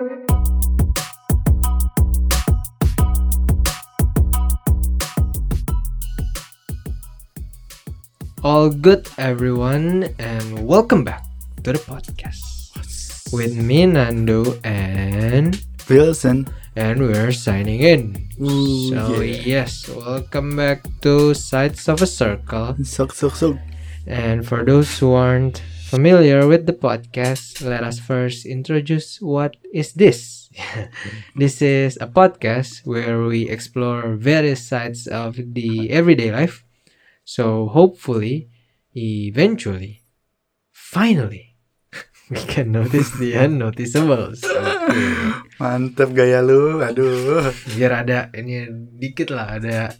All good, everyone, and welcome back to the podcast with me, Nando, and Wilson. and we're signing in. Ooh, so yeah. yes, welcome back to Sides of a Circle. Sok sok sok. And for those who aren't familiar with the podcast, let us first introduce what is this. this is a podcast where we explore various sides of the everyday life. So hopefully, eventually, finally, we can notice the unnoticeables. Oke. Mantep gaya lu. Aduh. Biar ada ini dikit lah ada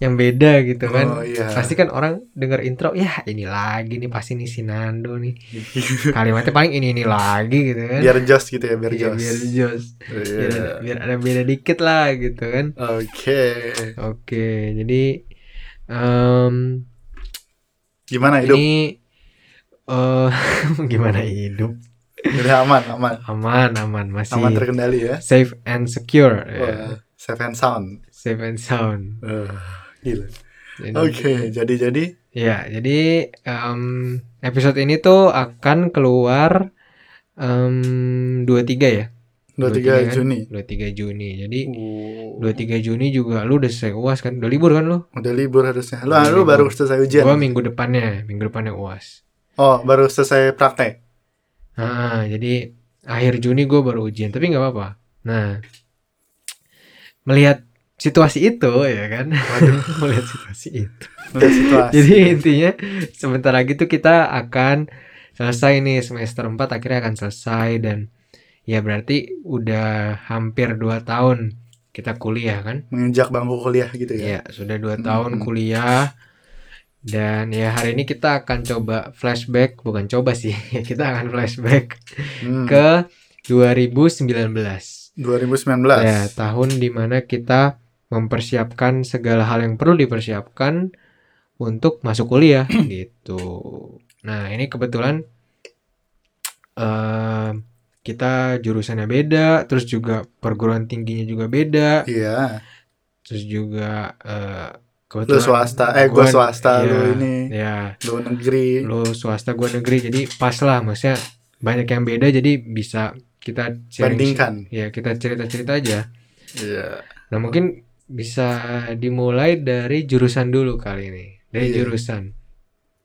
yang beda gitu kan. Oh iya. Pasti kan orang denger intro, ya ini lagi nih pasti nih si Nando nih. Kalimatnya paling ini ini lagi gitu kan. biar jos gitu ya, biar Iya, jos. biar jos. Biar, Iya. biar ada beda dikit lah gitu kan. Oke. Oke, jadi em, Gimana hidup? ini eh gimana hidup? Udah aman, aman. Aman, aman, masih Aman terkendali ya. safe and secure. ya. Wah, safe and sound. Safe and sound. Uh, gila. Oke, jadi jadi Ya, jadi em, episode ini tuh akan keluar em 23 ya. 23 kan? Juni. 23 Juni. Jadi Uh, 23 Juni juga lu udah selesai UAS kan? Udah libur kan lu? udah libur harusnya. Lu, Udah lu libur. baru selesai ujian. Gua minggu depannya, minggu depannya UAS. Oh, baru selesai praktek. Nah, jadi akhir Juni gue baru ujian, tapi nggak apa-apa. Nah, melihat situasi itu ya kan, melihat situasi itu. Melihat situasi. Jadi intinya sebentar lagi tuh kita akan selesai nih semester 4 akhirnya akan selesai dan ya berarti udah hampir 2 tahun kita kuliah kan? menginjak bangku kuliah gitu ya. Ya, sudah 2 Hmm. tahun kuliah. Dan ya hari ini kita akan coba flashback, bukan coba sih, kita akan flashback Hmm. ke 2019. 2019. Ya, tahun di mana kita mempersiapkan segala hal yang perlu dipersiapkan untuk masuk kuliah gitu. Nah, ini kebetulan eh kita jurusannya beda, terus juga perguruan tingginya juga beda, Iya. terus juga eh Lu kebetulan swasta, eh gua gua- swasta, iya, lu ini ya lu negeri. lu swasta gua negeri jadi pas lah maksudnya banyak yang beda jadi bisa kita sharing Bandingkan. ya kita cerita-cerita aja Iya. nah mungkin bisa dimulai dari jurusan dulu kali ini dari Iya. jurusan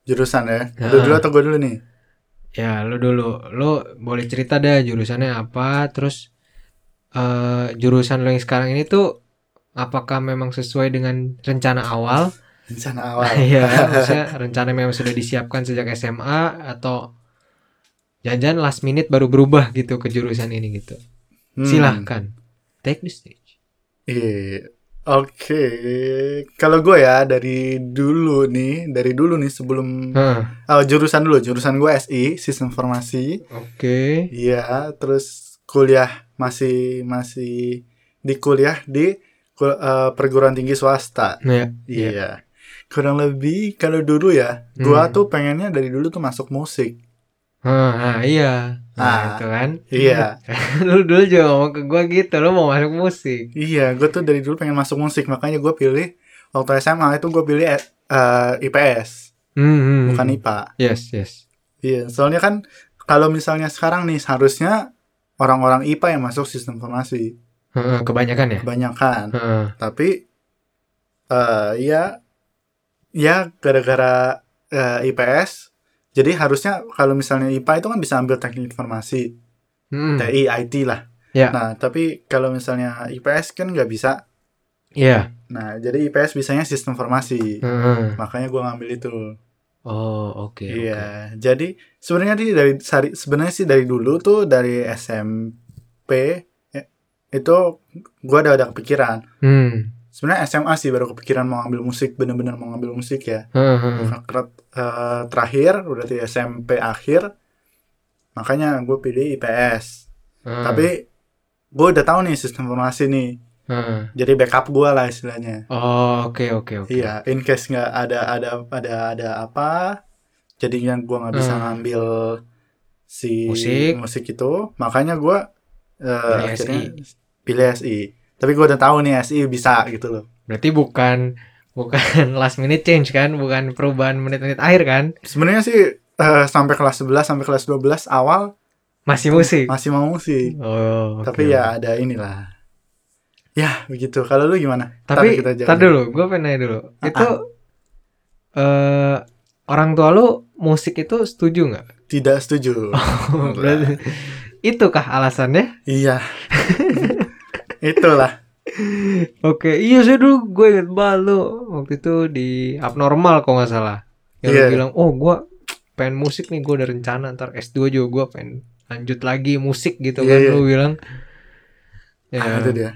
Jurusan ya. Lu dulu atau gua dulu nih? ya lu dulu lu boleh cerita deh jurusannya apa terus eh jurusan lo yang sekarang ini tuh apakah memang sesuai dengan rencana awal Rencana awal. Iya, maksudnya rencana memang sudah disiapkan sejak SMA atau jangan-jangan last minute baru berubah gitu ke jurusan ini gitu. Hmm. Silahkan, take the stage. Iya. Oke, kalau gue ya dari dulu nih, dari dulu nih sebelum Hah, oh, jurusan dulu, jurusan gue SI, Sistem Informasi. Oke. Iya, terus kuliah masih masih di kuliah di kul- eh, perguruan tinggi swasta. Nah, ya, Iya. Kurang lebih kalau dulu ya, gua Hmm. tuh pengennya dari dulu tuh masuk musik. Hah, ah, iya. Nah, Ah, itu kan. Iya. lu dulu juga ngomong ke gua gitu, lu mau masuk musik. Iya, gue tuh dari dulu pengen masuk musik, makanya gue pilih waktu SMA itu gue pilih eh, eh, IPS, Hmm, hmm, bukan. IPA. Yes, yes. Iya, soalnya kan kalau misalnya sekarang nih harusnya orang-orang IPA yang masuk sistem informasi kebanyakan ya? kebanyakan. Heeh. Tapi eh ya ya gara-gara eh, IPS jadi harusnya kalau misalnya IPA itu kan bisa ambil teknik informasi, Hmm, TI, IT lah. Ya. Nah, tapi kalau misalnya IPS kan nggak bisa. Iya. Nah, jadi IPS bisanya sistem informasi. Heeh. Makanya gua ngambil itu. Oh, oke. oke. Iya, jadi sebenarnya sih dari sebenarnya sih dari dulu tuh dari SMP eh, itu gua ada ada kepikiran. Hmm. Sebenarnya SMA sih baru kepikiran mau ngambil musik, bener-bener mau ngambil musik ya. Kerat- eh, terakhir udah di SMP akhir, makanya gue pilih IPS. Heeh. Tapi gue udah tahu nih sistem informasi nih, Heeh. jadi backup gue lah istilahnya. Oh, oke oke oke. Iya, in case nggak ada ada ada ada apa, jadinya gue nggak bisa Hmm. ngambil si Musik. musik itu, makanya gue Eh, Pilih akhirnya pilih SI. Tapi gue udah tahu nih SI bisa gitu loh. Berarti bukan bukan last minute change kan, bukan perubahan menit-menit akhir kan? Sebenarnya sih eh, sampai kelas 11 sampai kelas 12 awal Masih musik. masih mau musik. Oh, oke. Tapi ya ada inilah. Ya, begitu. Kalau lu gimana? Tapi tar dulu, gue pengen nanya dulu. Ah, Itu eh orang tua lu musik itu setuju nggak? Tidak setuju. Berarti itukah alasannya? iya. Itulah. Oke, iya sih dulu gue inget banget lu waktu itu di abnormal kalau nggak salah. Yang Iya. bilang, oh gue pengen musik nih, gue ada rencana ntar S2 juga gue pengen lanjut lagi musik gitu Iya, kan iya. lu bilang. Ya, Ah, itu dia.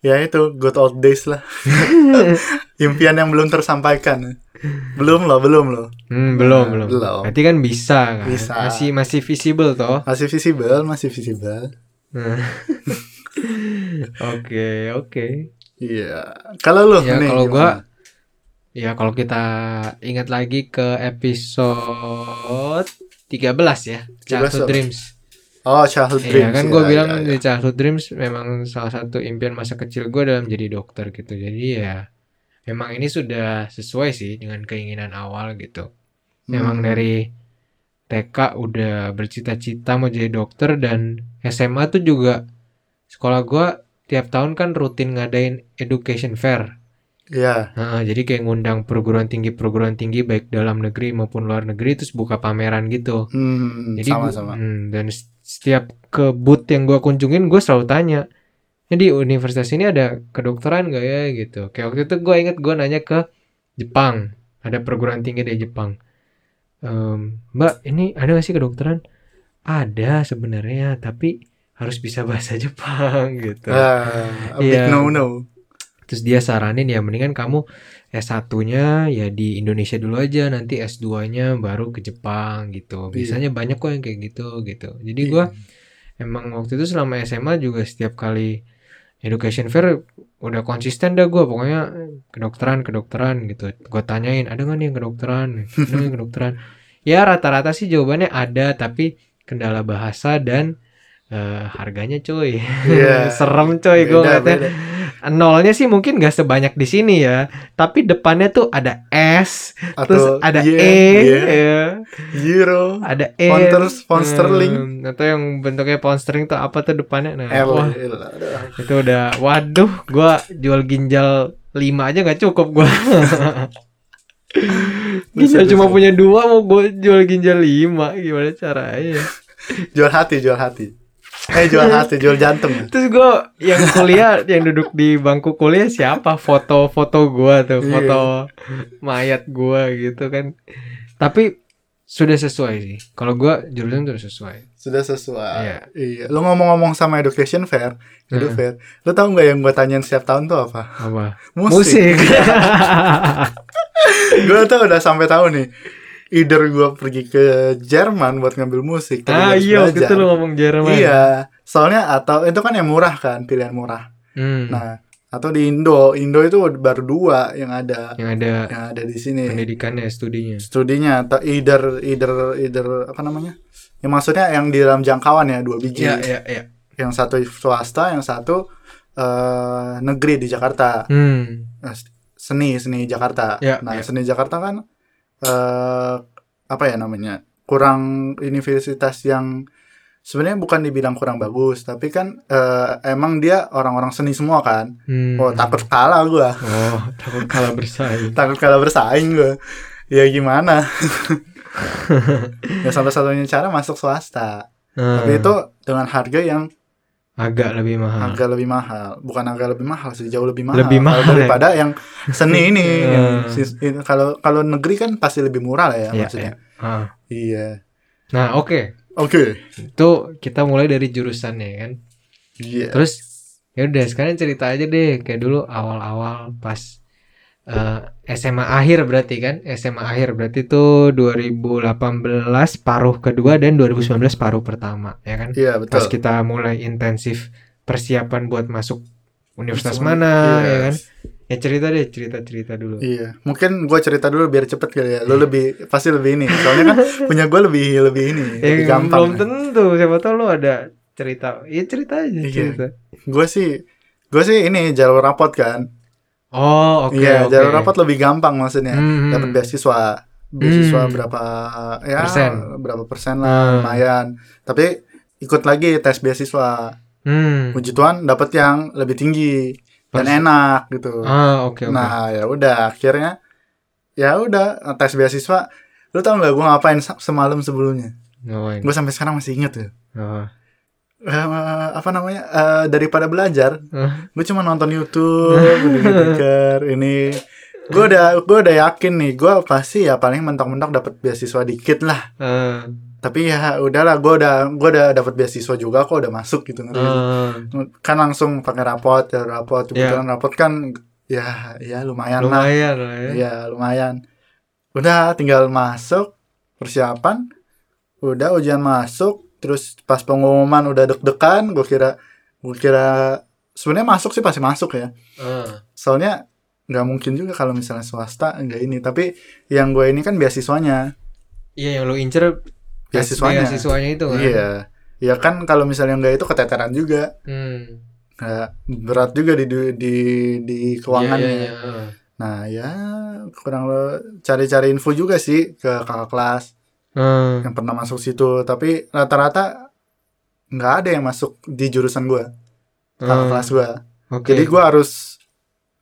Ya itu good old days lah. Impian yang belum tersampaikan. Belum loh, belum loh. Hmm, belum, Nah, belum. belum. Berarti kan bisa kan? Bisa. Masih masih visible toh. Masih visible, masih visible. Nah. Oke, oke. Iya. Kalau lu Ya, kalau gua- Ya kalau kita ingat lagi ke episode 13 ya, 13 Childhood? Dreams. Oh, childhood Iya dreams. kan ya, gue ya, bilang ya. di Childhood Dreams memang salah satu impian masa kecil gue dalam jadi dokter gitu. Jadi ya memang ini sudah sesuai sih dengan keinginan awal gitu. Memang Hmm. dari TK udah bercita-cita mau jadi dokter dan SMA tuh juga sekolah gua tiap tahun kan rutin ngadain education fair. Iya. Nah, jadi kayak ngundang perguruan tinggi perguruan tinggi baik dalam negeri maupun luar negeri terus buka pameran gitu. Hmm, Jadi gua- sama-sama. hmm, dan setiap ke booth yang gua kunjungin gue selalu tanya, jadi universitas ini ada kedokteran gak ya gitu. Kayak waktu itu gue inget gue nanya ke Jepang, ada perguruan tinggi dari Jepang. Ehm, Mbak, ini ada gak sih kedokteran? Ada sebenarnya, tapi harus bisa bahasa Jepang gitu. Ah, a big Iya. no-no. Terus dia saranin ya mendingan kamu S1-nya ya di Indonesia dulu aja, nanti S2-nya baru ke Jepang gitu. Iya. Biasanya banyak kok yang kayak gitu gitu. Jadi gua emang waktu itu selama SMA juga setiap kali education fair udah konsisten dah gua pokoknya kedokteran kedokteran gitu. Gua tanyain ada nggak nih yang kedokteran, ada yang kedokteran. Ya rata-rata sih jawabannya ada, tapi kendala bahasa dan eh, harganya cuy. Iya. Serem coy gue ngeliatnya. nolnya sih mungkin gak sebanyak di sini ya tapi depannya tuh ada S terus Atau ada yen, E yen, ya. Euro, ada E. Pound- pound sterling. Hmm, atau yang bentuknya pound sterling tuh apa tuh depannya? Nah L, wah. L, itu udah waduh gua jual ginjal 5 aja nggak cukup gua. Ginjal Buset, cuma punya dua mau gua jual ginjal 5 gimana caranya? Jual hati, jual hati. Eh, jual hati, jual jantung. Terus gue yang kuliah, yang duduk di bangku kuliah siapa? Foto-foto gue tuh, Iya. foto mayat gue gitu kan. Tapi sudah sesuai sih. Kalau gue jurusan sudah sesuai. Sudah sesuai. Iya. Iya. Lu ngomong-ngomong sama education fair, edu Heeh. fair. Lu tahu nggak yang gua tanyain setiap tahun tuh apa? Apa? Musik. gua tuh udah sampai tahu nih. Either gua pergi ke Jerman buat ngambil musik, ah iya waktu itu lu ngomong Jerman. Iya, soalnya atau itu kan yang murah kan, pilihan murah. Hmm. Nah, atau di Indo, Indo itu baru dua yang ada, yang ada yang ada di sini. pendidikannya, studinya. Studinya atau either either either apa namanya? Yang maksudnya yang di dalam jangkauan ya dua biji. Iya, iya, iya. Yang satu swasta, yang satu eh, negeri di Jakarta. Hmm. Nah, Seni seni Jakarta. Iya, nah, iya. seni Jakarta kan eh apa ya namanya? Kurang universitas yang sebenarnya bukan dibilang kurang bagus, tapi kan eh, emang dia orang-orang seni semua kan. hmm. Oh, takut kalah gua. Oh, takut kalah bersaing. takut kalah bersaing gue ya gimana ya satu-satunya cara masuk swasta Hmm. tapi itu dengan harga yang agak lebih mahal. agak lebih mahal bukan agak lebih mahal sih jauh lebih mahal Lebih Kalau mahal, daripada yang seni ini yang Hmm. sis- ini- kalau kalau negeri kan pasti lebih murah lah ya Iya, maksudnya Ah. iya Nah, oke. oke Itu kita mulai dari jurusannya kan. iya Terus ya udah sekarang cerita aja deh kayak dulu awal-awal pas eh, SMA akhir berarti kan SMA akhir berarti itu 2018 paruh kedua dan 2019 paruh pertama ya kan iya pas betul kita mulai intensif persiapan buat masuk universitas Semua- mana iya. ya kan ya cerita deh cerita cerita dulu Iya, mungkin gue cerita dulu biar cepet kali ya. Lo lebih pasti lebih ini. Soalnya kan punya gue lebih lebih ini, ya, lebih gampang. belum tentu siapa tahu lo ada cerita iya cerita aja Iya. cerita gue sih gue sih ini jalur rapot kan oh oke iya oke jalur rapot lebih gampang maksudnya Hmm, dapat beasiswa beasiswa Hmm. berapa ya Persen. berapa persen lah Hmm. lumayan tapi ikut lagi tes beasiswa hmm. puji Tuhan dapat yang lebih tinggi dan Persen. enak gitu ah oke oke nah ya udah akhirnya ya udah tes beasiswa lu tau nggak gue ngapain semalam sebelumnya ngapain gue sampai sekarang masih inget tuh oh. Eh, apa namanya Eh, daripada belajar Ah. gue cuma nonton YouTube ini gue udah gue udah yakin nih gue pasti ya paling mentok-mentok dapat beasiswa dikit lah Ah. tapi ya udahlah gue udah gue udah dapat beasiswa juga kok udah masuk gitu? Ah. kan langsung pakai rapot ya rapot Iya. kebetulan rapot kan ya ya lumayan, lah lumayan lah ya ya lumayan udah tinggal masuk persiapan udah ujian masuk terus pas pengumuman udah deg-degan gue kira gue kira sebenarnya masuk sih pasti masuk ya. Ah. soalnya nggak mungkin juga kalau misalnya swasta nggak ini. Tapi yang gue ini kan beasiswanya. Iya yang lu incer beasiswanya. beasiswanya itu kan? Iya. Ya kan kalau misalnya nggak itu keteteran juga. Hmm. Berat juga di di di, di keuangannya. Iya, iya, iya. nah ya kurang lo cari-cari info juga sih ke kakak kelas Ah. yang pernah masuk situ tapi rata-rata nggak ada yang masuk di jurusan gue kakak Ah. kelas gue oke jadi gue harus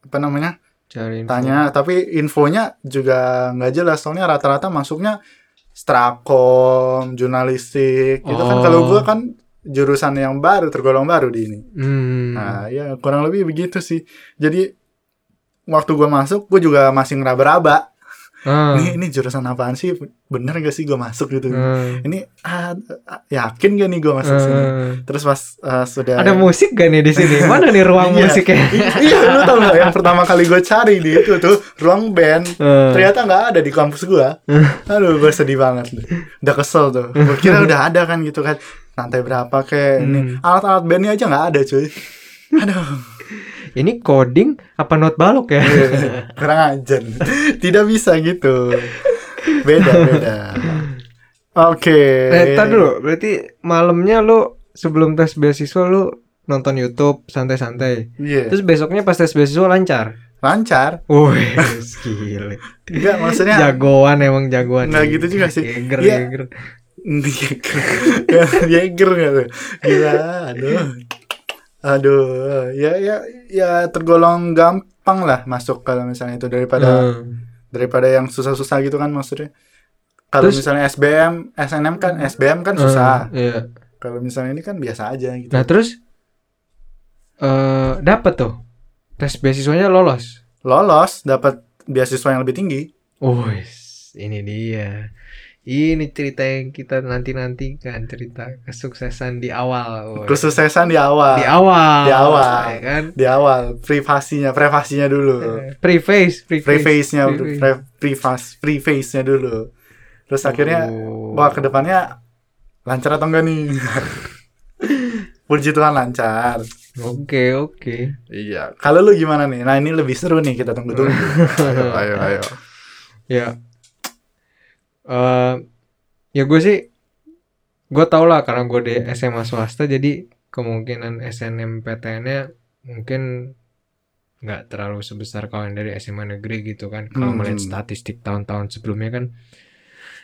apa namanya cari info. tanya tapi infonya juga nggak jelas soalnya rata-rata masuknya strakom jurnalistik gitu kan Oh. kalau gue kan jurusan yang baru tergolong baru di ini hmm. nah ya kurang lebih begitu sih jadi waktu gue masuk gue juga masih ngeraba-raba Ah. ini ini jurusan apaan sih? Bener gak sih gue masuk gitu? Ah. ini ah, ah, yakin gak nih gue masuk sini? Ah. terus pas ah, sudah ada musik gak nih di sini? Mana nih ruang Iya. musiknya? Iya lu tau gak? Yang pertama kali gue cari di itu tuh ruang band. Ah. ternyata nggak ada di kampus gua. Aduh gue sedih banget. Udah kesel tuh. Gue kira udah ada kan gitu kan. Lantai berapa kayak ini Hmm. alat-alat bandnya aja nggak ada cuy. Aduh ini coding apa not balok ya kurang ajar tidak bisa gitu beda beda oke Eh, tar dulu, berarti malamnya lu sebelum tes beasiswa lu nonton YouTube santai-santai. iya Terus besoknya pas tes beasiswa lancar. lancar Wih, gile. enggak maksudnya Jagoan emang jagoan. Nggak gitu juga sih. Iya. yeger. Yeager Yeager nggak tuh Gila Aduh Aduh Ya ya ya tergolong gampang lah Masuk kalau misalnya itu Daripada Hmm. Daripada yang susah-susah gitu kan maksudnya Kalau misalnya SBM SNM kan SBM kan susah Hmm, Iya. Kalau misalnya ini kan biasa aja gitu Nah, terus eh dapat tuh. Tes beasiswanya lolos. Lolos Dapat beasiswa yang lebih tinggi Wih, ini dia. Ini cerita yang kita nanti-nantikan, cerita kesuksesan di awal. Wih. Kesuksesan di awal di awal. Di awal. ya kan? Di awal Privasinya Privasinya dulu Eh, Preface, preface. Preface-nya Preface. pre- Preface Preface-nya dulu Terus akhirnya Oh. Wah ke depannya lancar atau enggak nih? Puji Tuhan lancar. Oke, oke. Iya. Kalau lu gimana nih? Nah ini lebih seru nih kita tunggu tunggu. ayo, ayo, ayo. Ya. Eh ya gue sih gue tau lah karena gue di SMA swasta jadi kemungkinan SNMPTN-nya mungkin nggak terlalu sebesar kalau yang dari SMA negeri gitu kan. Kalau Hmm. melihat statistik tahun-tahun sebelumnya kan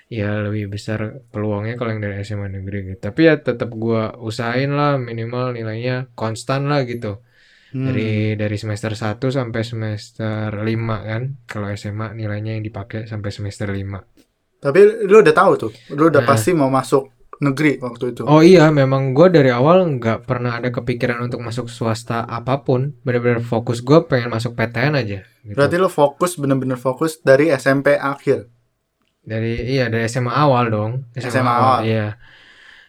ya lebih besar peluangnya kalau yang dari SMA negeri gitu. Tapi ya tetap gue usahain lah minimal nilainya konstan lah gitu. Hmm. dari dari semester 1 sampai semester 5 kan. Kalau SMA nilainya yang dipakai sampai semester 5 Tapi lu udah tahu tuh. Lu udah Nah. pasti mau masuk negeri waktu itu. oh iya memang gue dari awal nggak pernah ada kepikiran untuk masuk swasta apa pun benar-benar fokus gue pengen masuk PTN aja gitu. Berarti lu fokus bener-bener fokus dari SMP akhir. dari iya dari SMA awal dong SMA awal. iya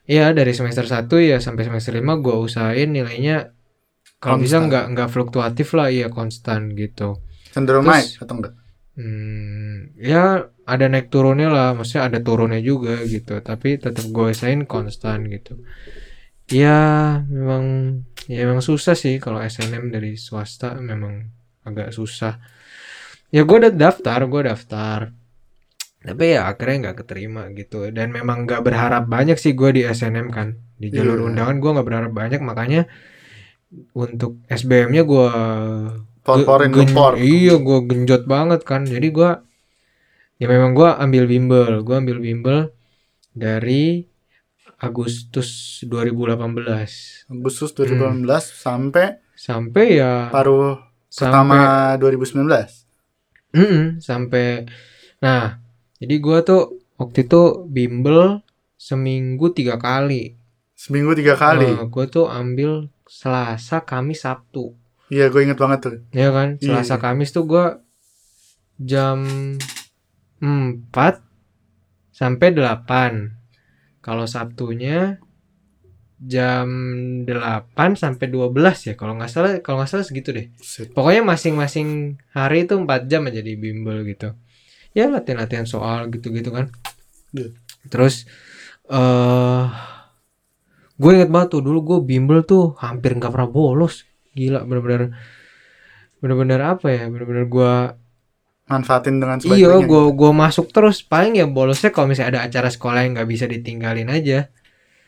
iya dari semester 1 ya sampai semester 5 gue usahain nilainya kalau bisa nggak nggak fluktuatif lah iya konstan gitu Cenderung naik atau enggak? Hmm, ya ada naik turunnya lah, maksudnya ada turunnya juga gitu. Tapi tetap gue usahain konstan gitu. Ya memang ya memang susah sih kalau SNM dari swasta memang agak susah. Ya gue udah daftar, gue daftar. Tapi ya akhirnya nggak keterima gitu. Dan memang nggak berharap banyak sih gue di SNM kan. di jalur Iya. undangan gue nggak berharap banyak makanya untuk SBM-nya gue Por-porin Gen- gempor. Iya, gue genjot banget kan. Jadi gue ya memang gue ambil bimbel. Gue ambil bimbel dari Agustus 2018 Agustus Hmm. 2018 sampai sampai ya paruh sampai pertama 2019. Mm-mm, sampai nah jadi gue tuh waktu itu bimbel seminggu tiga kali. Seminggu tiga kali. gue tuh ambil Selasa, Kamis, Sabtu. Iya, gue inget banget tuh. Ya kan, Iya, Selasa iya. Kamis tuh gua jam 4 sampai 8. Kalau Sabtunya jam 8 sampai 12 ya kalau nggak salah kalau nggak salah segitu deh. Buset. Pokoknya masing-masing hari itu 4 jam aja di bimbel gitu. Ya latihan-latihan soal gitu-gitu kan. Iya. Terus eh gue inget banget tuh dulu gue bimbel tuh hampir nggak pernah bolos. Gila bener-bener bener-bener apa ya? Bener-bener gue Manfaatin dengan iya sebaik-baiknya. gue gue masuk terus paling ya bolosnya kalau misalnya ada acara sekolah yang nggak bisa ditinggalin aja.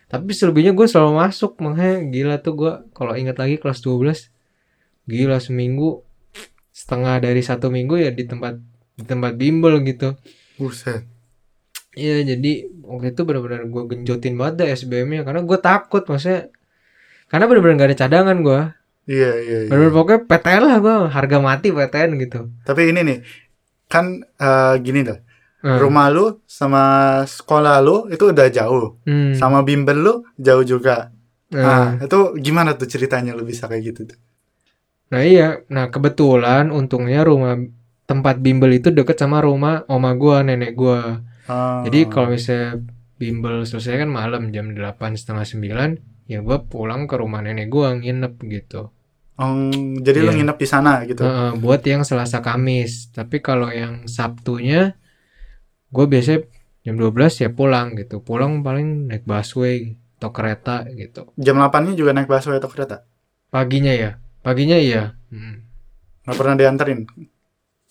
Tapi selebihnya gue selalu masuk makanya gila tuh gue kalau ingat lagi kelas 12 gila seminggu setengah dari satu minggu ya di tempat di tempat bimbel gitu. Buset. Iya jadi waktu itu benar-benar gue genjotin banget dah SBM-nya karena gue takut maksudnya karena benar-benar gak ada cadangan gue Iya, iya, iya. benar-benar pokoknya PTN lah gue harga mati PTN gitu Tapi ini nih, kan eh, gini dah. Hmm. Rumah lu sama sekolah lu itu udah jauh. Hmm. Sama bimbel lu jauh juga. Nah, Nah, itu gimana tuh ceritanya lu bisa kayak gitu tuh? nah iya nah kebetulan untungnya rumah tempat bimbel itu deket sama rumah oma gue nenek gue Ah. jadi kalau misalnya bimbel selesai kan malam jam delapan setengah sembilan ya gue pulang ke rumah nenek gue nginep gitu Oh, jadi lu Iya. nginep di sana gitu. Heeh, buat yang Selasa Kamis. Tapi kalau yang Sabtunya gue biasanya jam 12 ya pulang gitu. Pulang paling naik busway atau kereta gitu. Jam 8-nya juga naik busway atau kereta? Paginya ya. Paginya iya. Hmm. Nggak pernah dianterin.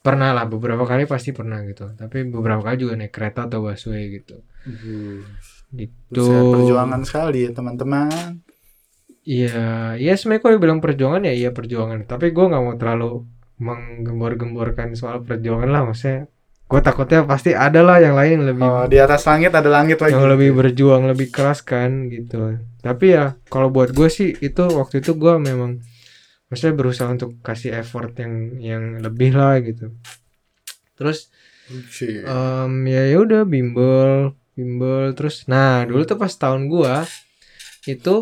Pernah lah beberapa kali pasti pernah gitu. Tapi beberapa kali juga naik kereta atau busway gitu. Gitu. Buset, perjuangan sekali ya teman-teman. Iya, iya sebenarnya kalau bilang perjuangan ya iya perjuangan. Tapi gue nggak mau terlalu menggembor-gemborkan soal perjuangan lah. Maksudnya gue takutnya pasti ada lah yang lain yang lebih Oh, di atas langit ada langit lagi. yang lebih berjuang lebih keras kan gitu tapi ya kalau buat gue sih itu waktu itu gue memang maksudnya berusaha untuk kasih effort yang yang lebih lah gitu terus em, ya ya udah bimbel bimbel terus nah dulu tuh pas tahun gue itu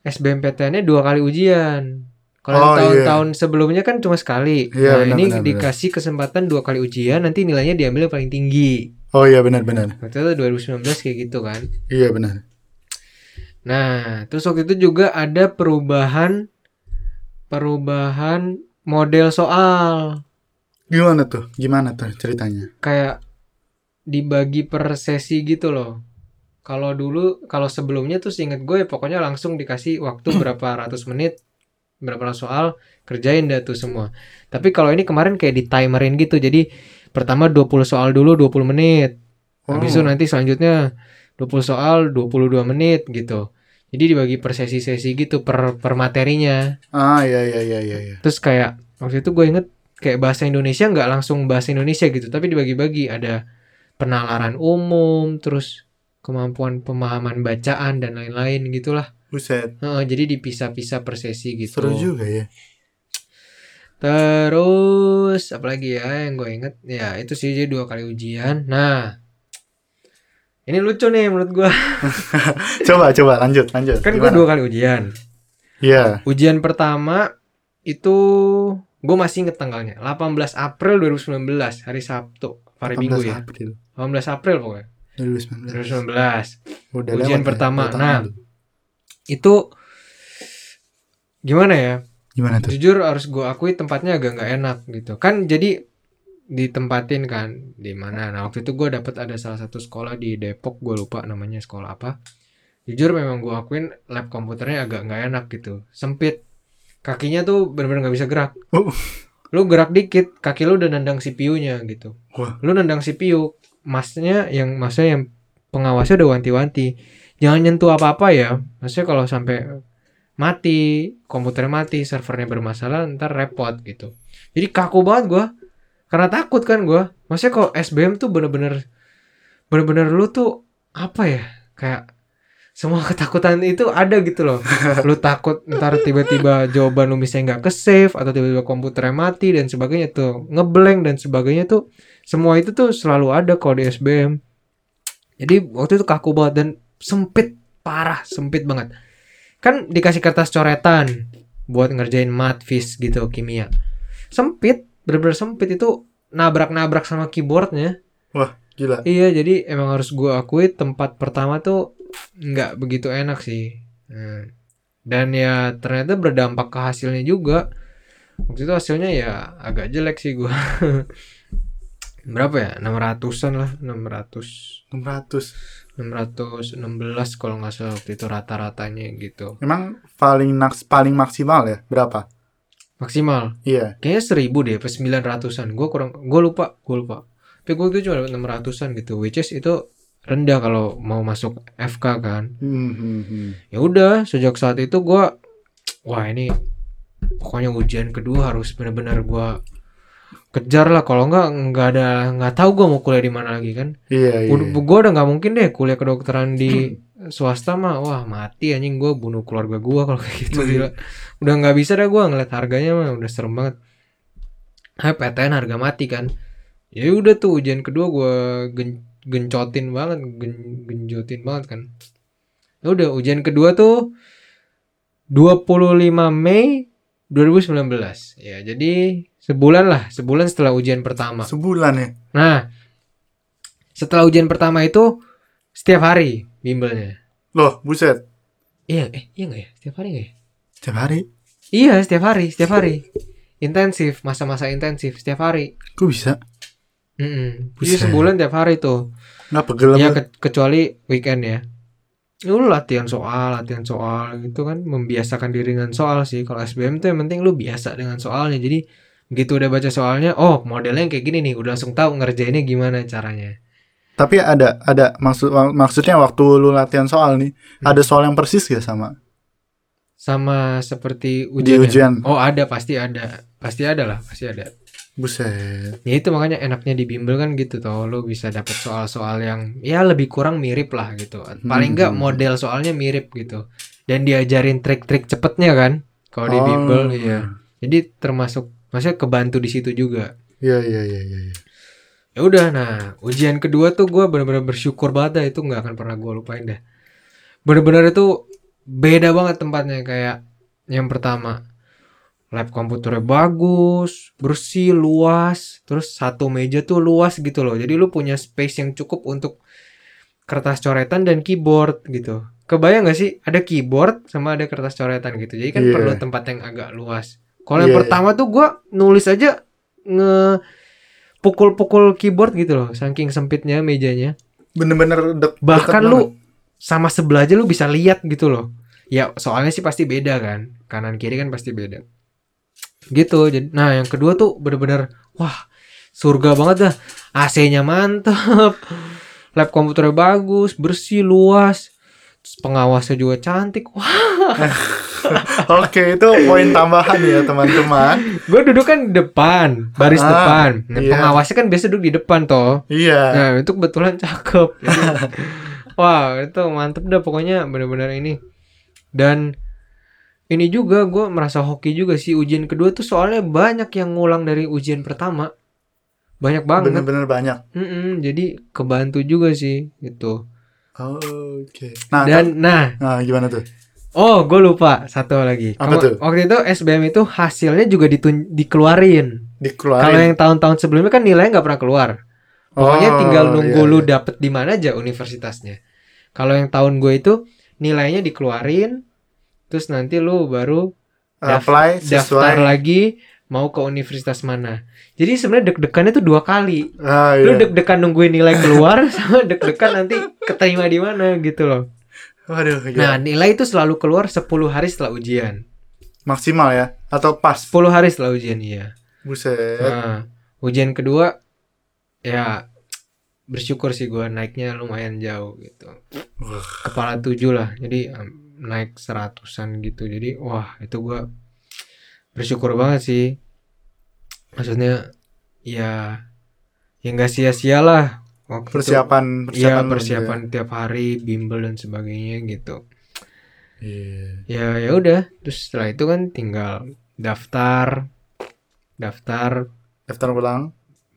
SBMPTN-nya dua kali ujian kalau Oh, iya. tahun-tahun sebelumnya kan cuma sekali Iya, nah benar, ini benar, benar. dikasih kesempatan dua kali ujian nanti nilainya diambil yang paling tinggi Oh iya benar-benar. waktu itu 2019 kayak gitu kan Iya benar. Nah, terus waktu itu juga ada perubahan perubahan model soal Gimana tuh? Gimana tuh ceritanya? kayak dibagi per sesi gitu loh. Kalau dulu kalau sebelumnya tuh seinget gue ya pokoknya langsung dikasih waktu berapa ratus menit berapa soal kerjain dah tuh semua. Tapi kalau ini kemarin kayak di timerin gitu. Jadi pertama 20 soal dulu 20 menit. Habis itu Oh. nanti selanjutnya 20 soal 22 menit gitu. Jadi dibagi per sesi-sesi gitu per per materinya. Ah iya iya iya iya. iya. Terus kayak waktu itu gue inget kayak bahasa Indonesia nggak langsung bahasa Indonesia gitu, tapi dibagi-bagi ada penalaran umum, terus kemampuan pemahaman bacaan dan lain-lain gitulah. Buset. Heeh, jadi dipisah-pisah per sesi gitu. Seru juga ya. Terus apalagi ya yang gue inget ya itu sih jadi dua kali ujian. Nah ini lucu nih menurut gue. Coba coba lanjut lanjut. Kan gue dua kali ujian. Iya. Ujian pertama itu gue masih inget tanggalnya 18 April 2019 hari Sabtu hari 18 Minggu ya? April. 18 April pokoknya. 2019. 2019 Udah Ujian lewat ya, pertama. tahun Nah. itu gimana ya? Gimana tuh? jujur harus gue akui tempatnya agak nggak enak gitu. Kan jadi ditempatin kan di mana? Nah waktu itu gue dapat ada salah satu sekolah di Depok gue lupa namanya sekolah apa. Jujur memang gue akuin lab komputernya agak nggak enak gitu. Sempit. Kakinya tuh bener-bener nggak bisa gerak. Oh. lu gerak dikit kaki lu udah nendang CPU-nya gitu Wah. lu nendang CPU masnya yang masnya yang pengawasnya udah wanti-wanti jangan nyentuh apa-apa ya. Maksudnya kalau sampai mati, komputer mati, servernya bermasalah, ntar repot gitu. Jadi kaku banget gua. Karena takut kan gua. Maksudnya kalau SBM tuh bener-bener bener-bener lu tuh apa ya? Kayak semua ketakutan itu ada gitu loh. lu takut ntar tiba-tiba jawaban lu misalnya nggak ke save atau tiba-tiba komputernya mati dan sebagainya tuh ngeblank dan sebagainya tuh semua itu tuh selalu ada kalau di SBM. Jadi waktu itu kaku banget dan sempit parah, sempit banget. Kan dikasih kertas coretan buat ngerjain mat, fis gitu kimia. Sempit, bener-bener sempit itu nabrak-nabrak sama keyboardnya. Gila. Iya, jadi emang harus gua akui tempat pertama tuh nggak begitu enak sih. Hmm. Dan ya ternyata berdampak ke hasilnya juga. Waktu itu hasilnya ya agak jelek sih gua. Berapa ya? 600-an lah, 600. 600. 616 kalau nggak salah waktu itu rata-ratanya gitu. Emang paling naks paling maksimal ya? Berapa? Maksimal. Iya. Kayaknya 1000 deh, pas 900-an. Gua kurang gua lupa, gua lupa. Tapi gua itu cuma dapat 600-an gitu. Which is itu rendah kalau mau masuk FK kan. Hmm, hmm, hmm. ya udah sejak saat itu gua wah ini pokoknya ujian kedua harus benar-benar gua kejar lah. Kalau nggak nggak ada nggak tahu gua mau kuliah di mana lagi kan. Iya, iya. udah gua udah nggak mungkin deh kuliah kedokteran di swasta mah. Wah mati anjing gua bunuh keluarga gua kalau kayak gitu gila. Udah nggak bisa dah gua ngeliat harganya mah udah serem banget. Nah, PTN harga mati kan. Ya udah tuh ujian kedua gua gen- gencotin banget gen- genjotin banget kan ya udah ujian kedua tuh 25 Mei 2019 ya jadi sebulan lah sebulan setelah ujian pertama Sebulan ya. nah setelah ujian pertama itu setiap hari bimbelnya Loh, buset. iya eh iya nggak ya setiap hari nggak ya Setiap hari. iya setiap hari setiap hari intensif masa-masa intensif setiap hari Kok bisa? Mm-mm. Buset. Jadi sebulan tiap hari tuh. Nggak pegel ya ke- kecuali weekend ya. Lu latihan soal latihan soal gitu kan. Membiasakan diri dengan soal sih. Kalau SBM tuh yang penting lu biasa dengan soalnya. Jadi begitu udah baca soalnya oh modelnya yang kayak gini nih. Udah langsung tahu ngerjainnya gimana caranya. Tapi ada ada maksud mak- maksudnya waktu lu latihan soal nih, Hmm. ada soal yang persis gak sama? Sama seperti ujian ya? ujian? oh ada. Pasti ada. Pasti ada lah. Pasti ada Buset. ya itu makanya enaknya di bimbel kan gitu toh lu bisa dapet soal-soal yang ya lebih kurang mirip lah gitu paling enggak Hmm. model soalnya mirip gitu dan diajarin trik-trik cepetnya kan kalau di Oh. bimbel ya jadi termasuk maksudnya kebantu di situ juga Iya iya iya iya. iya. ya udah nah ujian kedua tuh gue bener-bener bersyukur banget dah itu nggak akan pernah gue lupain dah bener-bener itu beda banget tempatnya kayak yang pertama lab komputernya bagus bersih luas terus satu meja tuh luas gitu loh. Jadi lu punya space yang cukup untuk kertas coretan dan keyboard gitu. Kebayang gak sih? Ada keyboard sama ada kertas coretan gitu. Jadi kan Iya. perlu tempat yang agak luas. Kalau yang Iya, pertama tuh gua nulis aja nge pukul-pukul keyboard gitu loh saking sempitnya mejanya. Bener-bener dek bahkan lu sama sebelah aja lu bisa lihat gitu loh. Ya soalnya sih pasti beda kan. Kanan kiri kan pasti beda gitu jadi nah yang kedua tuh bener-bener wah surga banget dah AC-nya mantep lab komputernya bagus bersih luas Terus pengawasnya juga cantik wah Oke, itu poin tambahan ya teman-teman. gue duduk kan di depan baris Ah, depan nah, iya. pengawasnya kan biasa duduk di depan toh Iya. Nah itu kebetulan cakep. Wah itu mantep dah pokoknya bener-bener ini. Dan ini juga gue merasa hoki juga sih ujian kedua tuh soalnya banyak yang ngulang dari ujian pertama. Banyak banget. Bener-bener banyak. Mm-mm, jadi kebantu juga sih gitu. Oke. Nah, Dan nah, nah gimana tuh? oh gue lupa satu lagi. Apa Kamu- tuh? Waktu itu SBM itu hasilnya juga ditun- dikeluarin. Dikeluarin. Kalau yang tahun-tahun sebelumnya kan nilainya nggak pernah keluar. Pokoknya Oh, tinggal nunggu iya, lu iya. dapet di mana aja universitasnya. Kalau yang tahun gue itu nilainya dikeluarin, terus nanti lu baru daf- apply daftar sesuai. lagi mau ke universitas mana. Jadi sebenarnya deg-degannya tuh dua kali. Ah, Lu iya. deg-degan nungguin nilai keluar sama deg-degan nanti keterima di mana gitu loh. Waduh, Nah, iya. nilai itu selalu keluar 10 hari setelah ujian. maksimal ya atau pas? 10 hari setelah ujian iya. Buset. Nah, ujian kedua ya bersyukur sih gue naiknya lumayan jauh gitu kepala tujuh lah jadi um, naik seratusan gitu jadi wah itu gue bersyukur banget sih maksudnya ya ya nggak sia-sia lah waktu itu. persiapan Iya lu persiapan tiap hari bimbel dan sebagainya gitu. gitu ya. Iya. Ya ya udah, terus setelah itu kan tinggal daftar, daftar, daftar ulang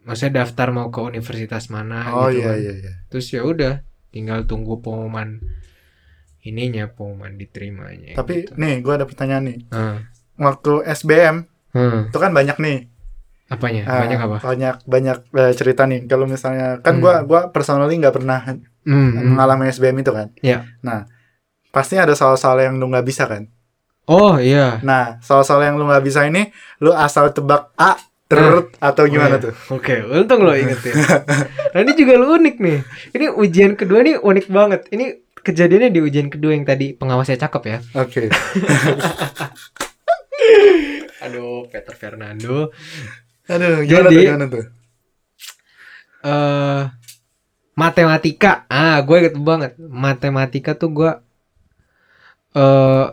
maksudnya daftar mau ke universitas mana oh gitu iya kan. iya iya Terus ya udah, tinggal tunggu pengumuman ininya pengumuman diterimanya. tapi gitu. nih gue ada pertanyaan nih Ah, waktu SBM hmm, itu kan banyak nih apanya? Ah, Banyak apa? banyak banyak eh, cerita nih kalau misalnya kan Hmm. gua gua personally nggak pernah Hmm, hmm. mengalami SBM itu kan Iya. nah pasti ada soal-soal yang lu nggak bisa kan Oh iya. nah soal-soal yang lu nggak bisa ini lu asal tebak A terus atau gimana Oh, iya. tuh Oke, untung lo inget ya. nah ini juga lo unik nih. Ini ujian kedua nih unik banget. Ini kejadiannya di ujian kedua yang tadi pengawasnya cakep ya. oke Aduh, Peter Fernando. aduh gimana Jadi- tuh gimana tuh eh matematika. Ah, gue inget banget. Matematika tuh gue eh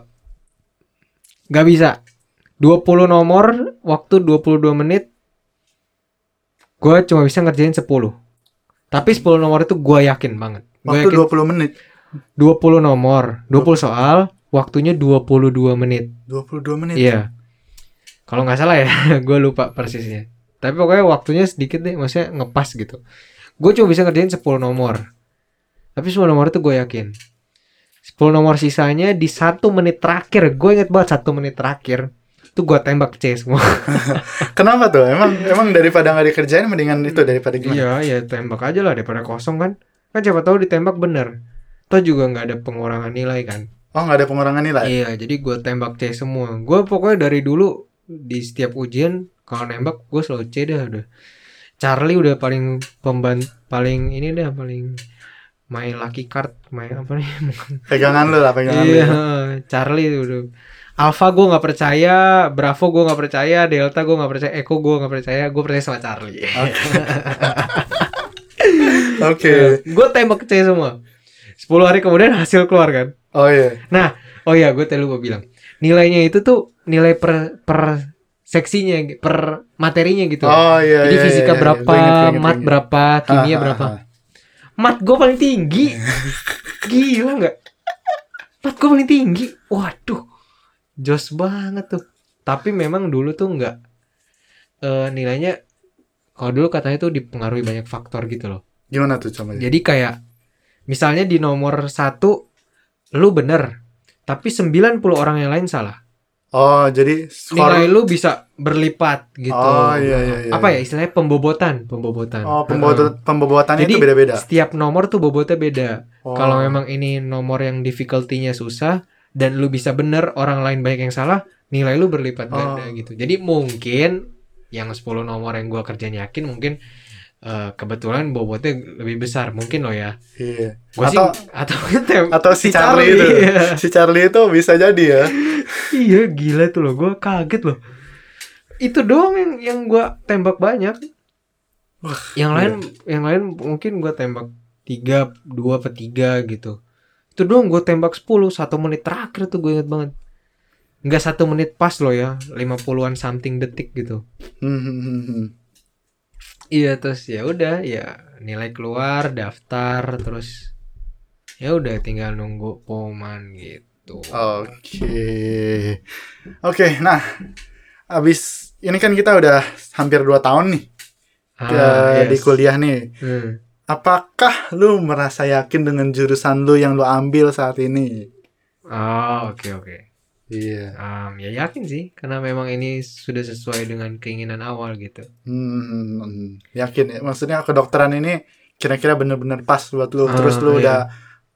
nggak bisa. 20 nomor waktu 22 menit gue cuma bisa ngerjain 10. Tapi 10 nomor itu gue yakin banget. Gue waktu yakin 20 menit 20 nomor, 20 soal, waktunya 22 menit. 22 menit Iya. Kalau nggak salah ya, gue lupa persisnya. Tapi pokoknya waktunya sedikit deh, maksudnya ngepas gitu. Gue cuma bisa ngerjain 10 nomor. Tapi 10 nomor itu gue yakin. 10 nomor sisanya di satu menit terakhir. Gue inget banget satu menit terakhir. Itu gue tembak C semua. kenapa tuh emang emang daripada nggak dikerjain mendingan itu daripada gimana iya, ya tembak aja lah daripada kosong kan. Kan siapa tahu ditembak bener. Toh juga nggak ada pengurangan nilai kan. oh nggak ada pengurangan nilai Iya, jadi gue tembak C semua. Gue pokoknya dari dulu di setiap ujian kalau nembak gue selalu C dah udah. Charlie udah paling pemban paling ini dah paling main lucky card main apa nih? pegangan lu lah pegangan lu iya, ya. Charlie udah. Alpha gue nggak percaya, Bravo gue nggak percaya, Delta gue nggak percaya, Echo gue nggak percaya, gue percaya sama Charlie. oke gue tembak C semua. 10 hari kemudian hasil keluar kan. oh iya Oh iya, gue tadi lupa bilang. Nilainya itu tuh nilai per per seksinya, per materinya gitu. oh iya Jadi iya, fisika iya, iya. berapa, Gua inget, inget, mat inget. berapa, kimia Ha, berapa. ha. Mat gue paling tinggi. Gila nggak? Mat gue paling tinggi. Waduh, jos banget tuh. Tapi memang dulu tuh nggak eh, nilainya. Kalau dulu katanya tuh dipengaruhi banyak faktor gitu loh. gimana tuh coba Jadi kayak misalnya di nomor satu lu bener, tapi 90 orang yang lain salah. oh jadi skor Nilai lu bisa berlipat gitu. Oh, iya, iya, iya, Apa iya. ya istilahnya pembobotan, pembobotan. oh pembuatan pembobotannya Jadi itu beda-beda setiap nomor tuh bobotnya beda. Oh. Kalau memang ini nomor yang difficulty-nya susah dan lu bisa bener, orang lain banyak yang salah, nilai lu berlipat Oh. ganda gitu. Jadi mungkin yang 10 nomor yang gua kerjain yakin mungkin eh, kebetulan bobotnya lebih besar mungkin loh ya. iya Gua atau sih atau atau si Charlie, itu iya. si Charlie itu bisa jadi ya Iya gila tuh loh, gue kaget loh. Itu doang yang yang gue tembak banyak. yang lain yang lain mungkin gue tembak tiga dua per tiga gitu. Itu doang gue tembak 10 satu menit terakhir tuh gue inget banget. Nggak satu menit pas loh ya, 50-an something detik gitu. Hmm, hmm, hmm, hmm. Iya terus ya udah ya nilai keluar daftar terus ya udah tinggal nunggu pengumuman gitu. Oke, oke. Nah, abis ini kan kita udah hampir 2 tahun nih ke- Ah, di yes. kuliah nih. Hmm. Apakah lu merasa yakin dengan jurusan lu yang lu ambil saat ini? Oh oke oke. Iya. Um, ya yakin sih karena memang ini sudah sesuai dengan keinginan awal gitu. Hmm, yakin ya. Maksudnya kedokteran ini kira-kira bener-bener pas buat lu. Ah, Terus lu iya. udah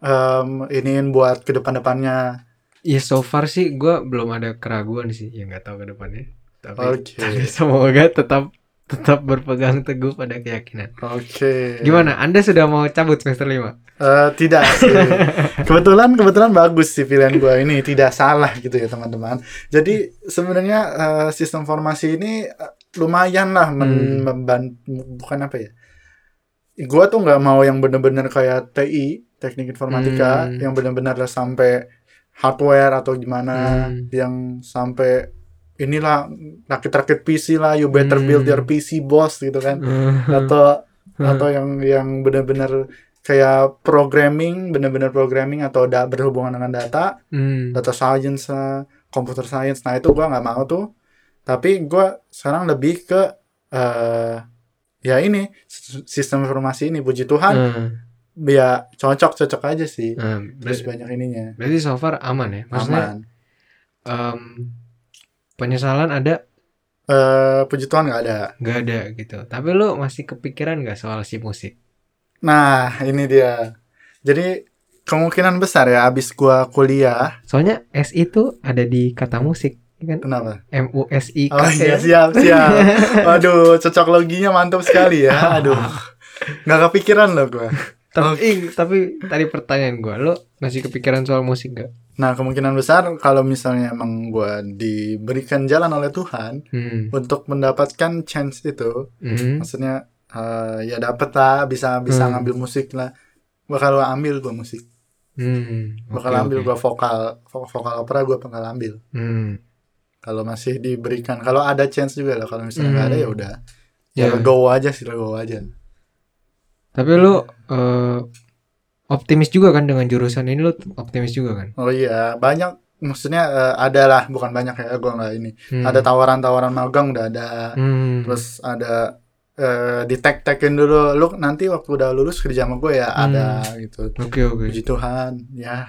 em, iniin buat ke depan-depannya. Ya so far sih gue belum ada keraguan sih, ya nggak tahu ke depannya. Tapi, Oke. tapi semoga tetap tetap berpegang teguh pada keyakinan. Oke. Gimana? Anda sudah mau cabut semester 5? Eh, tidak sih. kebetulan kebetulan bagus sih pilihan gua ini tidak salah gitu ya teman-teman. Jadi sebenarnya eh, sistem formasi ini eh, lumayan lah men- Hmm. memban- bukan apa ya? gua tuh nggak mau yang bener-bener kayak TI teknik informatika Hmm. yang bener-bener sampai hardware atau gimana Hmm. yang sampai inilah rakit-rakit PC lah you better Hmm. build your PC boss gitu kan. Atau atau yang yang benar-benar kayak programming benar-benar programming atau da berhubungan dengan data Hmm. data science lah, computer science. Nah itu gua nggak mau tuh. Tapi gua sekarang lebih ke eh ya ini sistem informasi ini puji Tuhan. Hmm. ya cocok cocok aja sih. Hmm. terus banyak ininya. Berarti so far aman ya? Maksudnya aman. em, penyesalan ada? Eh puji Tuhan nggak ada. Nggak ada gitu. Tapi lu masih kepikiran nggak soal si musik? Nah ini dia. Jadi kemungkinan besar ya abis gua kuliah soalnya S itu ada di kata musik ya kan? Kenapa? M U S I K Oh iya ya. siap siap. Waduh cocok loginya mantap sekali ya. Aduh. Nggak kepikiran loh gua. tapi ih, tapi tadi pertanyaan gua lu masih kepikiran soal musik gak Nah kemungkinan besar kalau misalnya emang gua diberikan jalan oleh Tuhan hmm. untuk mendapatkan chance itu, Hmm. maksudnya eh, ya dapet lah bisa bisa Hmm. ngambil musik lah. Bakal ambil gua musik. Hmm. Bakal Oke, ambil oke. gua vokal vo- vokal opera gua bakal ambil. Hmm. Kalau masih diberikan, kalau ada chance juga lah. Kalau misalnya nggak ada Hmm. ya udah. Ya Ya. go aja sih, go aja. Tapi lu eh, optimis juga kan dengan jurusan ini lu optimis juga kan? Oh iya, banyak maksudnya eh, ada lah, bukan banyak ya, gua nggak ini. Hmm. Ada tawaran-tawaran magang udah ada. Hmm. Terus ada eh di tag-tagin dulu, lu nanti waktu udah lulus kerja sama gue ya Hmm. ada gitu. Oke oke. Puji Tuhan, ya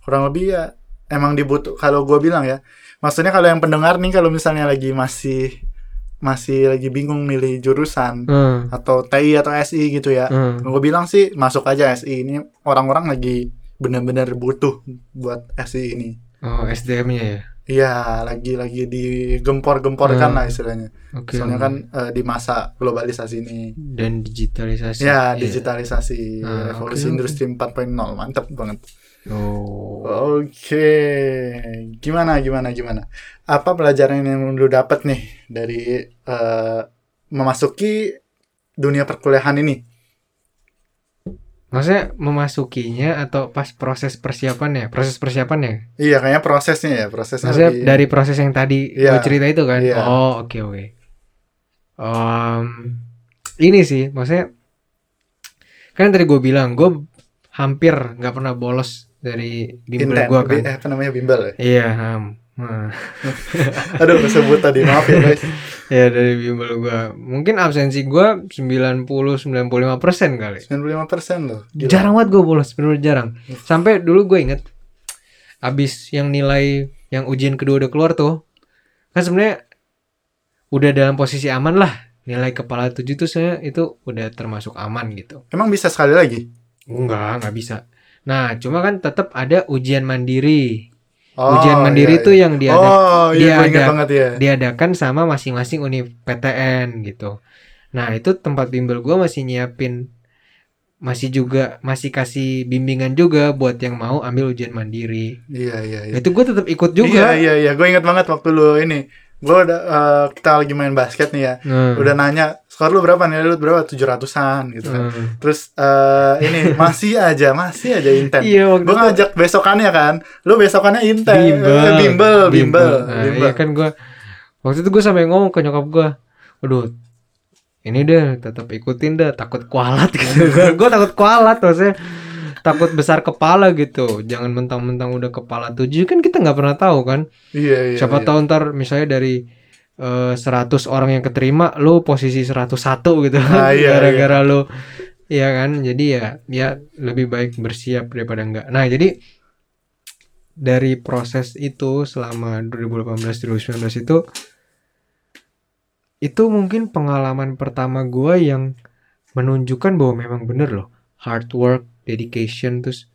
kurang lebih ya emang dibutuh. Kalau gue bilang ya, maksudnya kalau yang pendengar nih kalau misalnya lagi masih masih lagi bingung milih jurusan Hmm. atau TI atau SI gitu ya, Hmm. gue bilang sih masuk aja SI ini orang-orang lagi benar-benar butuh buat SI ini. Oh SDM-nya ya. Iya, lagi-lagi digempor-gemporkan Hmm. lah istilahnya. Oke. Soalnya kan eh, di masa globalisasi ini. dan digitalisasi. Ya, digitalisasi, Ah, revolusi oke. industri 4.0, mantap banget. Oh. Oke, gimana, gimana, gimana? Apa pelajaran yang lu dapat nih dari eh, memasuki dunia perkuliahan ini? Maksudnya memasukinya atau pas proses persiapannya? Proses persiapannya? Iya, kayaknya prosesnya ya, prosesnya Maksudnya lebih- dari proses yang tadi Iya. lu cerita itu kan? Iya. Oh, oke oke. Em, ini sih, maksudnya kan tadi gue bilang gue hampir nggak pernah bolos dari bimbel gue kan. eh, apa namanya bimbel ya? Iya, ham. Nah, Aduh, kesebut tadi, maaf ya guys. ya dari bimbel gue. Mungkin absensi gue 90-95 persen kali. 95% loh. Gila. Jarang banget gue bolos, bener jarang. Sampai dulu gue inget, abis yang nilai yang ujian kedua udah keluar tuh, kan sebenarnya udah dalam posisi aman lah. Nilai kepala tujuh tuh saya itu udah termasuk aman gitu. Emang bisa sekali lagi? Enggak, nggak bisa. Nah, cuma kan tetap ada ujian mandiri. Oh, ujian mandiri iya, tuh iya. yang diada Oh, iya, gue ingat diada- banget ya. diadakan sama masing-masing univ PTN gitu. Nah, itu tempat bimbel gua masih nyiapin masih juga masih kasih bimbingan juga buat yang mau ambil ujian mandiri. Iya, iya, iya. Itu gue tetap ikut juga. Iya, iya, iya. Gue ingat banget waktu lu ini. Gue udah eh, kita lagi main basket nih ya. Hmm. Udah nanya, skor lu berapa nih? Lu berapa? 700-an gitu kan. Hmm. Terus eh, ini masih aja, masih aja intent. Iya Gue itu ngajak besokannya kan. Lu besokannya intent. bimbel. Eh, bimbel, bimbel. Nah, bimbel. iya kan gua waktu itu gue sampai ngomong ke nyokap gua, "Waduh, ini deh tetap ikutin dah takut kualat gitu." gue takut kualat maksudnya takut besar kepala gitu. Jangan mentang-mentang udah kepala tujuh kan kita nggak pernah tahu kan. Iya, iya. Siapa iya. tahu ntar misalnya dari eh, 100 orang yang keterima lu posisi 101 gitu Ah, kan iya, gara-gara lu Iya kan jadi ya ya lebih baik bersiap daripada enggak nah jadi dari proses itu selama 2018 2019 itu itu mungkin pengalaman pertama gua yang menunjukkan bahwa memang bener loh hard work dedication terus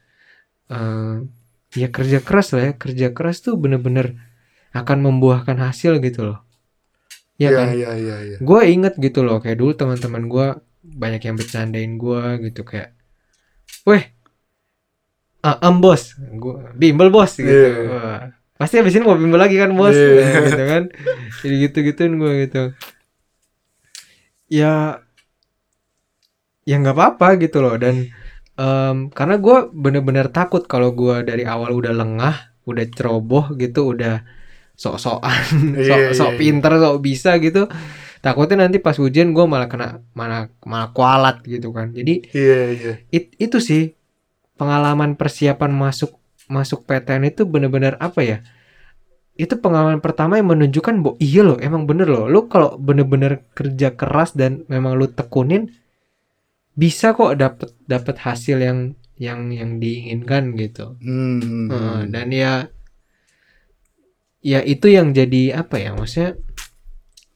eh, ya kerja keras lah ya. Kerja keras tuh bener-bener akan membuahkan hasil gitu loh. Ya Iya, kan? iya, iya, iya. gue inget gitu loh kayak dulu teman-teman gue banyak yang bercandain gue gitu kayak weh ah, am bos. Gue bimbel bos. Gitu. Iya. Wah, pasti abis ini mau bimbel lagi kan bos? Iya. Nah, gitu kan? Jadi gitu gituin gue gitu. Ya ya nggak apa-apa gitu loh dan em, karena gue bener-bener takut kalau gue dari awal udah lengah udah ceroboh gitu udah sok-sokan sok, sok iya, iya. pinter sok bisa gitu takutnya nanti pas ujian gue malah kena malah malah kualat gitu kan jadi Iya iya. it- itu sih pengalaman persiapan masuk masuk PTN itu bener-bener apa ya itu pengalaman pertama yang menunjukkan bahwa iya loh emang bener loh lu kalau bener-bener kerja keras dan memang lu tekunin bisa kok dapet dapet hasil yang yang yang diinginkan gitu Hmm. Heeh, dan ya ya itu yang jadi apa ya maksudnya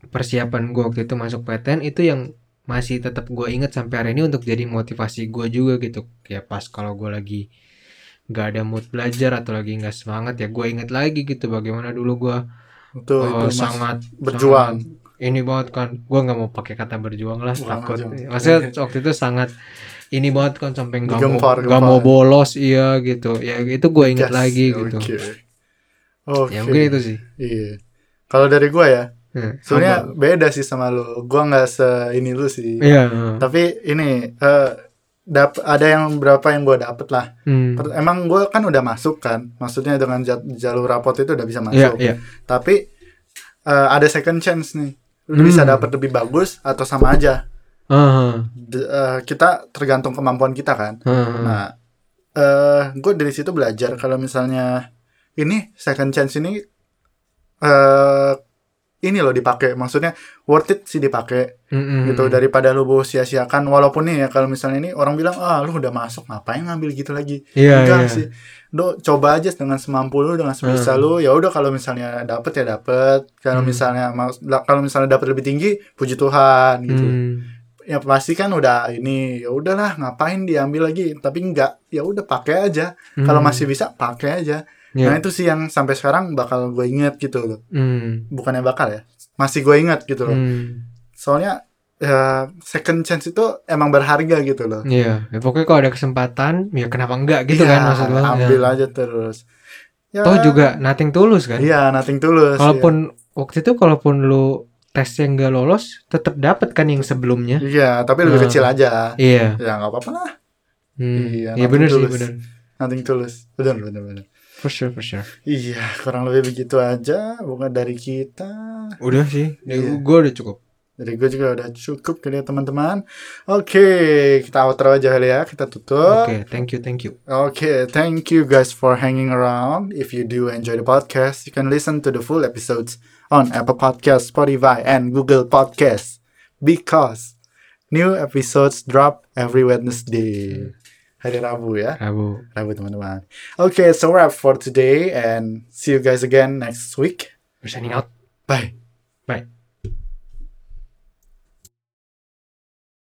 persiapan gue waktu itu masuk PTN itu yang masih tetap gue inget sampai hari ini untuk jadi motivasi gue juga gitu ya pas kalau gue lagi nggak ada mood belajar atau lagi nggak semangat ya gue inget lagi gitu bagaimana dulu gue Itu, eh, itu Mas, sangat berjuang. sangat ini banget kan gue nggak mau pakai kata berjuang lah Wah, takut berjuang. maksudnya waktu itu sangat ini banget kan sampai nggak mau nggak mau bolos iya gitu ya itu gue inget Gas. lagi gitu Oke. Oke. ya mungkin itu sih Iya. Kalau dari gua ya, Hmm, sebenarnya beda sih sama lu. Gua nggak se ini lu sih. iya heeh. Tapi ini dap ada yang berapa yang gua dapet lah. Hmm. Emang gua kan udah masuk kan. Maksudnya dengan ja- jalur rapot itu udah bisa iya masuk. iya Tapi eh, ada second chance nih. Lu bisa Hmm. dapet lebih bagus atau sama aja. Heeh, D- eh, kita tergantung kemampuan kita kan. heeh. Nah, eh gue dari situ belajar kalau misalnya ini second chance ini eh ini loh dipakai, maksudnya worth it sih dipakai Mm-mm. gitu daripada lu bawa sia-siakan. Walaupun nih ya kalau misalnya ini orang bilang ah lu udah masuk ngapain ngambil gitu lagi? Iya enggak iya. sih. Lu coba aja dengan semampu lu dengan sebisa Hmm. lu. Ya udah kalau misalnya dapet ya dapet. Kalau Hmm. misalnya kalau misalnya dapet lebih tinggi puji Tuhan gitu. Hmm. ya pasti kan udah ini ya udahlah ngapain diambil lagi? Tapi enggak ya udah pakai aja. Kalau Hmm. masih bisa pakai aja Iya. nah itu sih yang sampai sekarang bakal gue inget gitu loh Hmm. bukannya bakal ya masih gue inget gitu loh Hmm. soalnya ya, second chance itu emang berharga gitu loh Iya, ya, pokoknya kalau ada kesempatan, ya kenapa enggak gitu Iya, kan maksud lo? ambil Ya. aja terus ya, Toh juga nothing tulus kan? iya nothing tulus Kalaupun waktu itu kalaupun lu tes yang gak lolos, tetap dapat kan yang sebelumnya. iya. iya tapi lebih Nah. kecil aja Iya. ya nggak apa-apa lah Hmm. Iya, Iya nothing bener sih tulus. bener. nothing tulus bener bener bener For sure, for sure. iya kurang lebih begitu aja bukan dari kita Udah sih, Iya. gue udah cukup. Dari gue juga udah cukup kali ya teman-teman. Oke, kita outro aja kali ya, kita tutup. Oke, thank you, thank you. Oke, thank you guys for hanging around. If you do enjoy the podcast, you can listen to the full episodes on Apple Podcasts, Spotify, and Google Podcasts. Because new episodes drop every Wednesday. Hari Rabu ya, Rabu. Rabu teman-teman. Oke, so wrap for today and see you guys again next week. We're signing out. Bye. Bye.